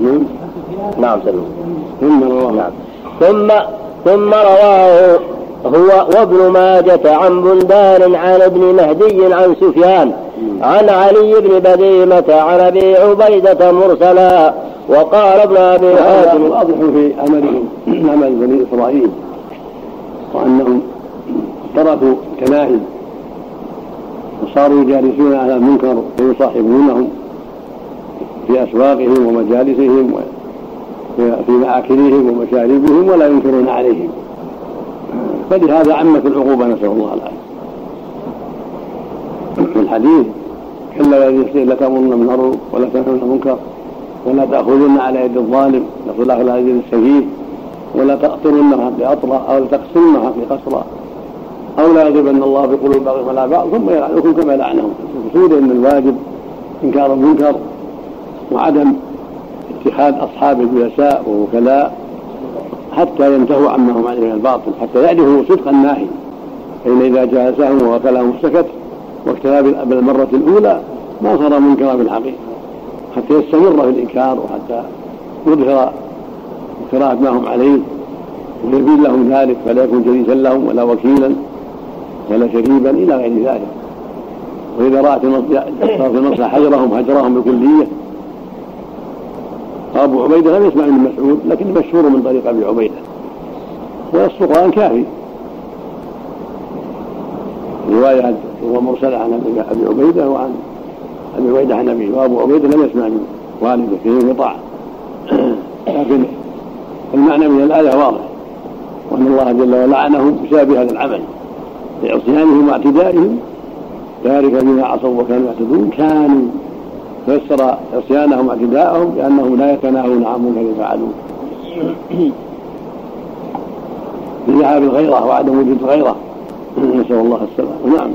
S1: نعم. نعم سلم. ثم رواه. نعم. ثم ثم رواه هو وابن ماجة عن بندار عن ابن مهدي عن سفيان عن علي بن بديمة عن أبي عبيدة مرسلا. وقال ابن أبي حاتم
S2: واضح في عملهم عمل بني إسرائيل. وأنهم تركوا كنائس وصاروا يجالسون على المنكر ويصاحبونهم في أسواقهم ومجالسهم في مآكلهم ومشاربهم ولا ينكرون عليهم. فلهذا عمت العقوبة نسأل الله العافية. في الحديث كلا الذي لتأمرن بالمعروف ولا تنهون المنكر ولا تأخذن على يد الظالم على يد السفيه ولا تقتلنها بأطرى أو لتقصرنها بقصرى أو لا يضربن الله في قلوب بعضهم على بعض ثم يلعنكم كما لعنهم. المقصود أن الواجب إنكار المنكر وعدم اتخاذ أصحاب الجلساء ووكلاء حتى ينتهوا عما هم عليه من الباطل حتى يعرفوا صدق الناهي فإن إذا جالسهم ووكلهم سكت واكتفى بالمرة الأولى ما صار منكرا في الحقيقة حتى يستمر في الإنكار وحتى يظهر كراهة ما هم عليه ويبين لهم ذلك فلا يكون جليسا لهم ولا وكيلا ولا شريبا إلى غير ذلك. وإذا رأت المصلحة حجرهم هجرهم بالكلية وابو عبيدة لم يسمع من مسعود لكن مشهور من طريق أبي عبيدة. ونص القران كافي. رواية هو مرسله عن أبي عبيدة وعن أبي عبيدة عن أبيه وأبو عبيدة لم يسمع من والده فيه انقطاع [clears throat] لكن المعنى من الآية واضح. وأن الله جل وعلا لعنهم بسبب هذا العمل. لعصيانهم واعتدائهم. ذلك بما عصوا وكانوا يعتدون. كانوا فسر عصيانهم واعتداءهم بأنهم لا يتناهون عن منكر فعلوه. بذهاب الغيرة وعدم وجود الغيرة. نسأل الله السلامة. نعم.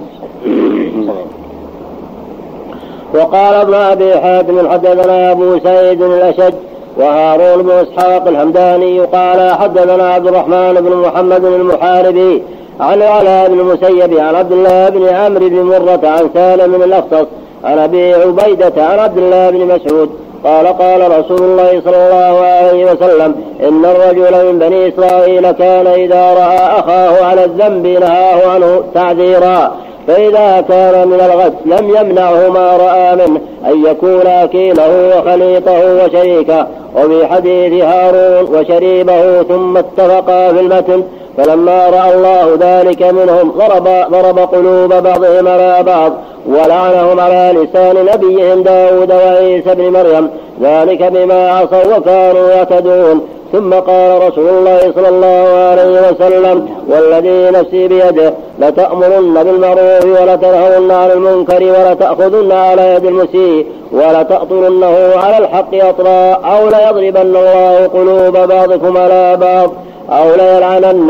S1: وقال ابن أبي حاتم حدثنا أبو سعيد الاشد وهارون بن إسحاق الهمداني قال حدثنا عبد الرحمن بن محمد المحاربي عن علاء بن المسيب عن عبد الله بن عمرو بن مرة عن سالم بن الأختص عن أبي عبيدة عن عبد الله بن مسعود قال قال رسول الله صلى الله عليه وسلم إن الرجل من بني إسرائيل كان إذا رأى أخاه على الذنب نهاه عنه تعذيرا فإذا كان من الغد لم يمنعه ما رأى منه أن يكون أكيله وخليطه وشريكه. وفي حديث هارون وشريبه ثم اتفقا في المتن فلما رأى الله ذلك منهم ضرب ضرب قلوب بعضهم على بعض ولعنهم على لسان نبيهم داود وعيسى بن مريم ذلك بما عصوا وكانوا يعتدون. ثم قال رسول الله صلى الله عليه وسلم والذي نفسي بيده لتأمرن بالمعروف ولتنهون عن المنكر ولتأخذن على يد المسيء ولتأطرنه على الحق أطرا أو ليضربن الله قلوب بعضكم على بعض. أو ليلعنن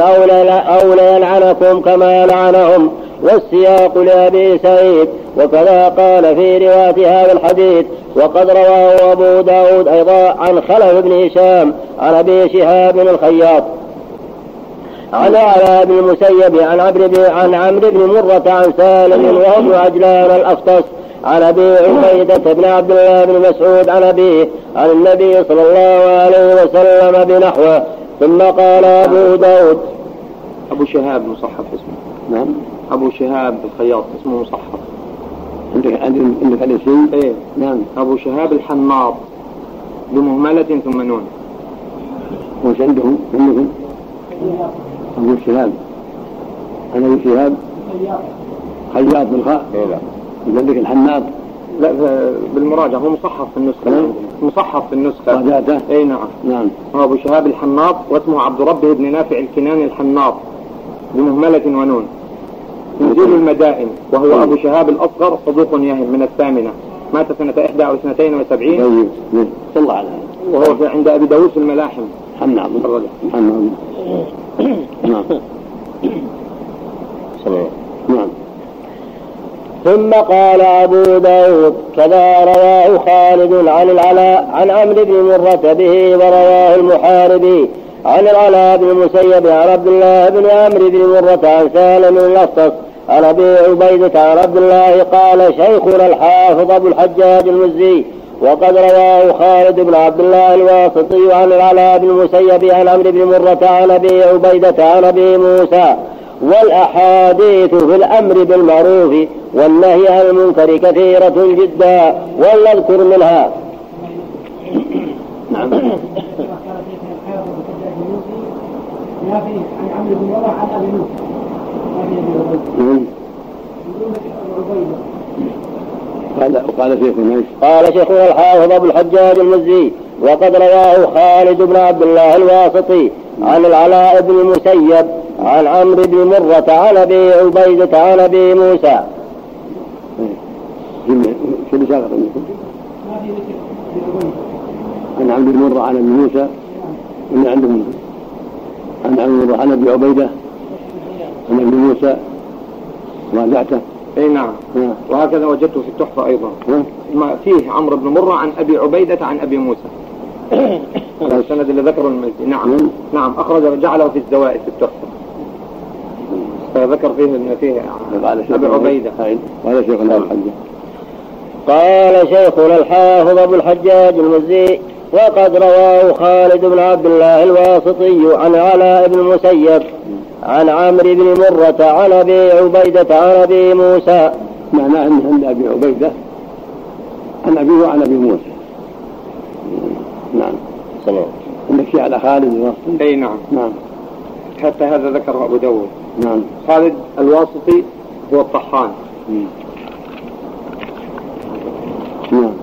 S1: أو ليلعنكم كما لعنهم والسياق لأبي سعيد. وكذا قال في رواية هذا الحديث وقد رواه أبو داود أيضا عن خلف بن هشام عن أبي شهاب الخياط. عن على بن المسيب عن عمرو عن عمرو بن مرة عن سالم وهو عجلان الأفطس عن أبي عبيدة بن عبد الله بن مسعود عن أبيه عن النبي صلى الله عليه وسلم بنحوه. ثم قال أبو داود.
S3: أبو شهاب مصحف اسمه.
S2: نعم.
S3: أبو شهاب الخياط اسمه مصحف.
S2: عندك عندك عندك الاسم
S3: إيه.
S2: نعم.
S3: أبو شهاب الحناط. بمهملة ثم نون.
S2: وش عندهم؟ عندكم أبو شهاب. أنا أبو شهاب. خياط. بالخاء.
S3: إيه لا.
S2: عندك الحناط.
S3: لا بالمراجعة هو مصحف في النسخة.
S2: نعم.
S3: مصحف في النسخة.
S2: راجعته
S3: إي نعم.
S2: نعم.
S3: هو أبو شهاب الحناط واسمه عبد ربه بن نافع الكناني الحناط بمهملة ونون. نزيل المدائن وهو أبو شهاب الأصغر صدوق يهم من الثامنة. مات سنة 71 وسبعين.
S2: طيب نعم. صلى الله على
S3: وهو في عند أبي داوود في الملاحم.
S2: حناط. حناط نعم. نعم
S1: ثم قال أبو داود كذا رواه خالد عن العلاء عن عمرو بن مرة به ورواه المحاربي عن العلاء بن المسيب عن عبد الله بن عمرو بن مرة عن سالم الأسطس عن أبي عبيدة عن عبد الله قال شيخنا الحافظ أبو الحجاج المزي وقد رواه خالد بن عبد الله الواسطي عن العلاء بن المسيب عن عمرو بن مرة عن أبي عبيدة عن أبي موسى والأحاديث في الأمر بالمعروف والنهي عن المنكر كثيرة جدا ولنذكر منها. [coughs]
S2: نعم. نعم. قال وقال شيخنا إيش؟
S1: قال شيخنا الحافظ أبو الحجاج المزي وقد رواه خالد بن عبد الله الواسطي عن العلاء بن المسيب عن عمرو بن مرة عن أبي عبيدة عن أبي موسى.
S2: في في
S6: ذكر ابي عبيد
S2: عن عن أبي موسى. من عندهم عن عبد المر عن أبي عبيدة. عن أبي موسى. راجعته
S3: إي نعم.
S2: نعم
S3: وهكذا وجدته في التحفة أيضا.
S2: نعم.
S3: ما فيه عمرو بن مرة عن أبي عبيدة عن أبي موسى. هذا [coughs] السند اللي ذكره المزي نعم.
S2: نعم.
S3: نعم. أخرج جعله في الزوائد في التحفة. فذكر فيه إن فيه.
S2: قال شيخنا
S3: ابي عبيدة.
S2: قال شيخنا الحجه
S1: قال شيخنا الحافظ أبو الحجاج المزي وقد رواه خالد بن عبد الله الواسطي عن علاء بن المسيب عن عمرو بن مرة عن أبي عبيدة عن أبي موسى.
S2: معناه إن عند أبي عبيدة عن ابيه وعن أبي موسى. نعم. عندك شيء على خالد الواسطي.
S3: أي نعم.
S2: نعم.
S3: حتى هذا ذكره أبو داود.
S2: نعم.
S3: خالد الواسطي هو الطحان.
S2: نعم.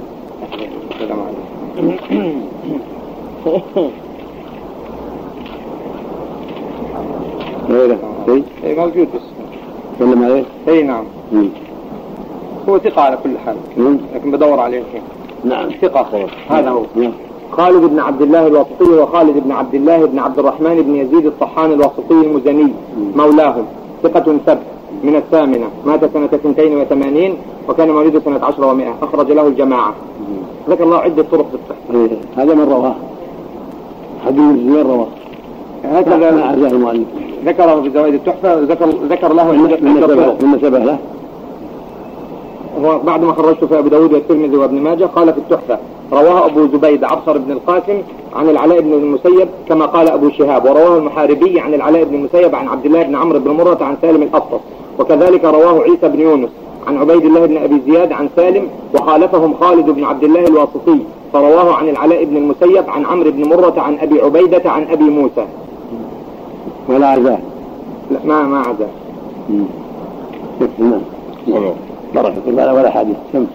S3: السلام عليكم
S2: غيره
S3: اي موجود بس.
S2: تكلم عليه؟
S3: اي نعم.
S2: مم.
S3: هو ثقة على كل حال.
S2: مم.
S3: لكن بدور عليه الحين
S2: نعم.
S3: ثقة. هذا هو.
S2: نعم.
S3: خالد بن عبد الله الواسطي وخالد بن عبد الله بن عبد الرحمن بن يزيد الطحان الواسطي المزني مولاهم ثقة ثبت من الثامنة مات سنة 82 وكان مولده سنة 10 و100 أخرج له الجماعة. ذكر الله عدة طرق في الصحيح
S2: إيه. هذا من رواه. حديث من رواه. ما
S3: هكذا
S2: عزاه المؤلف
S3: ذكره في زوائد التحفة ذكر ذكر له
S2: من نسبه له.
S3: بعد ما خرجته في أبو داود والترمذي وابن ماجه قال في التحفة رواه أبو زبيد عبصر بن القاسم عن العلاء بن المسيب كما قال أبو شهاب ورواه المحاربي عن العلاء بن المسيب عن عبد الله بن عمرو بن مرة عن سالم الأفطس وكذلك رواه عيسى بن يونس عن عبيد الله بن أبي زياد عن سالم وخالفهم خالد بن عبد الله الواسطي فرواه عن العلاء بن المسيب عن عمرو بن مرة عن أبي عبيدة عن أبي موسى.
S2: ولا عزاه
S3: لا ما ما عدا
S2: الله ولا حديث. نعم.